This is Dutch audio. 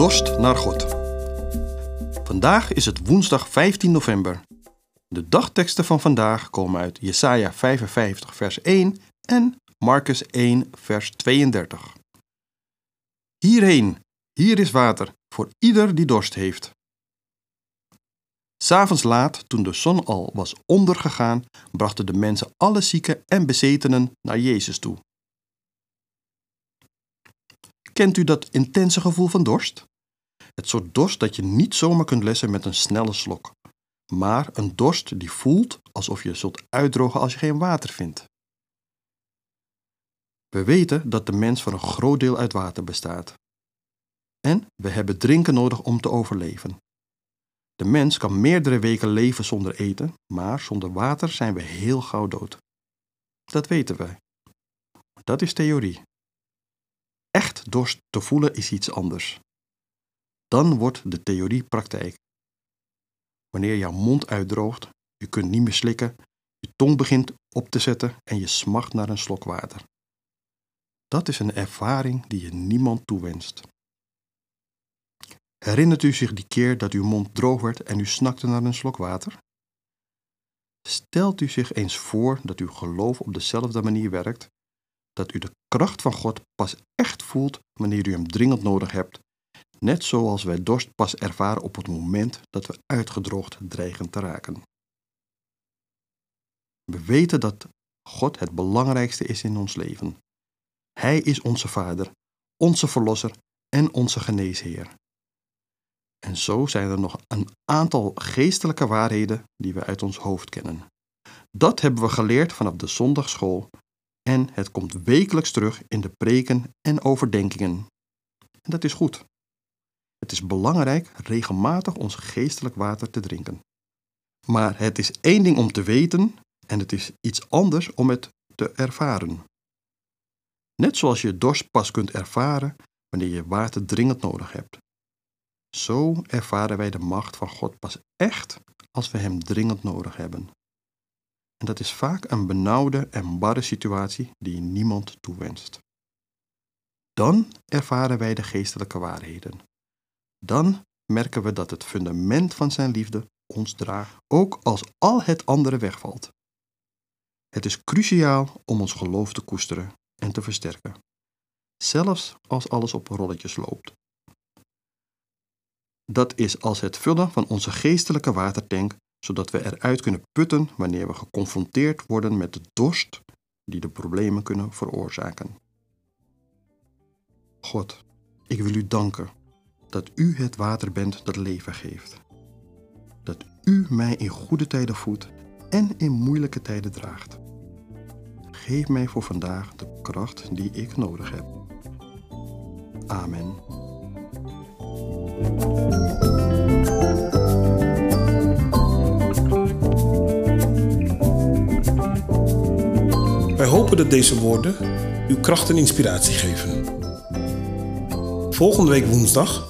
Dorst naar God. Vandaag is het woensdag 15 november. De dagteksten van vandaag komen uit Jesaja 55 vers 1 en Marcus 1 vers 32. Hierheen, hier is water voor ieder die dorst heeft. S'avonds laat, toen de zon al was ondergegaan, brachten de mensen alle zieken en bezetenen naar Jezus toe. Kent u dat intense gevoel van dorst? Het soort dorst dat je niet zomaar kunt lessen met een snelle slok, maar een dorst die voelt alsof je zult uitdrogen als je geen water vindt. We weten dat de mens voor een groot deel uit water bestaat. En we hebben drinken nodig om te overleven. De mens kan meerdere weken leven zonder eten, maar zonder water zijn we heel gauw dood. Dat weten wij. Dat is theorie. Echt dorst te voelen is iets anders. Dan wordt de theorie praktijk. Wanneer jouw mond uitdroogt, je kunt niet meer slikken, je tong begint op te zetten en je smacht naar een slok water. Dat is een ervaring die je niemand toewenst. Herinnert u zich die keer dat uw mond droog werd en u snakte naar een slok water? Stelt u zich eens voor dat uw geloof op dezelfde manier werkt, dat u de kracht van God pas echt voelt wanneer u hem dringend nodig hebt net zoals wij dorst pas ervaren op het moment dat we uitgedroogd dreigen te raken. We weten dat God het belangrijkste is in ons leven. Hij is onze Vader, onze Verlosser en onze Geneesheer. En zo zijn er nog een aantal geestelijke waarheden die we uit ons hoofd kennen. Dat hebben we geleerd vanaf de zondagschool en het komt wekelijks terug in de preken en overdenkingen. En dat is goed. Het is belangrijk regelmatig ons geestelijk water te drinken. Maar het is één ding om te weten en het is iets anders om het te ervaren. Net zoals je dorst pas kunt ervaren wanneer je water dringend nodig hebt. Zo ervaren wij de macht van God pas echt als we Hem dringend nodig hebben. En dat is vaak een benauwde en barre situatie die niemand toewenst. Dan ervaren wij de geestelijke waarheden dan merken we dat het fundament van zijn liefde ons draagt, ook als al het andere wegvalt. Het is cruciaal om ons geloof te koesteren en te versterken, zelfs als alles op rolletjes loopt. Dat is als het vullen van onze geestelijke watertank, zodat we eruit kunnen putten wanneer we geconfronteerd worden met de dorst die de problemen kunnen veroorzaken. God, ik wil u danken dat u het water bent dat leven geeft. Dat u mij in goede tijden voedt en in moeilijke tijden draagt. Geef mij voor vandaag de kracht die ik nodig heb. Amen. Wij hopen dat deze woorden uw kracht en inspiratie geven. Volgende week woensdag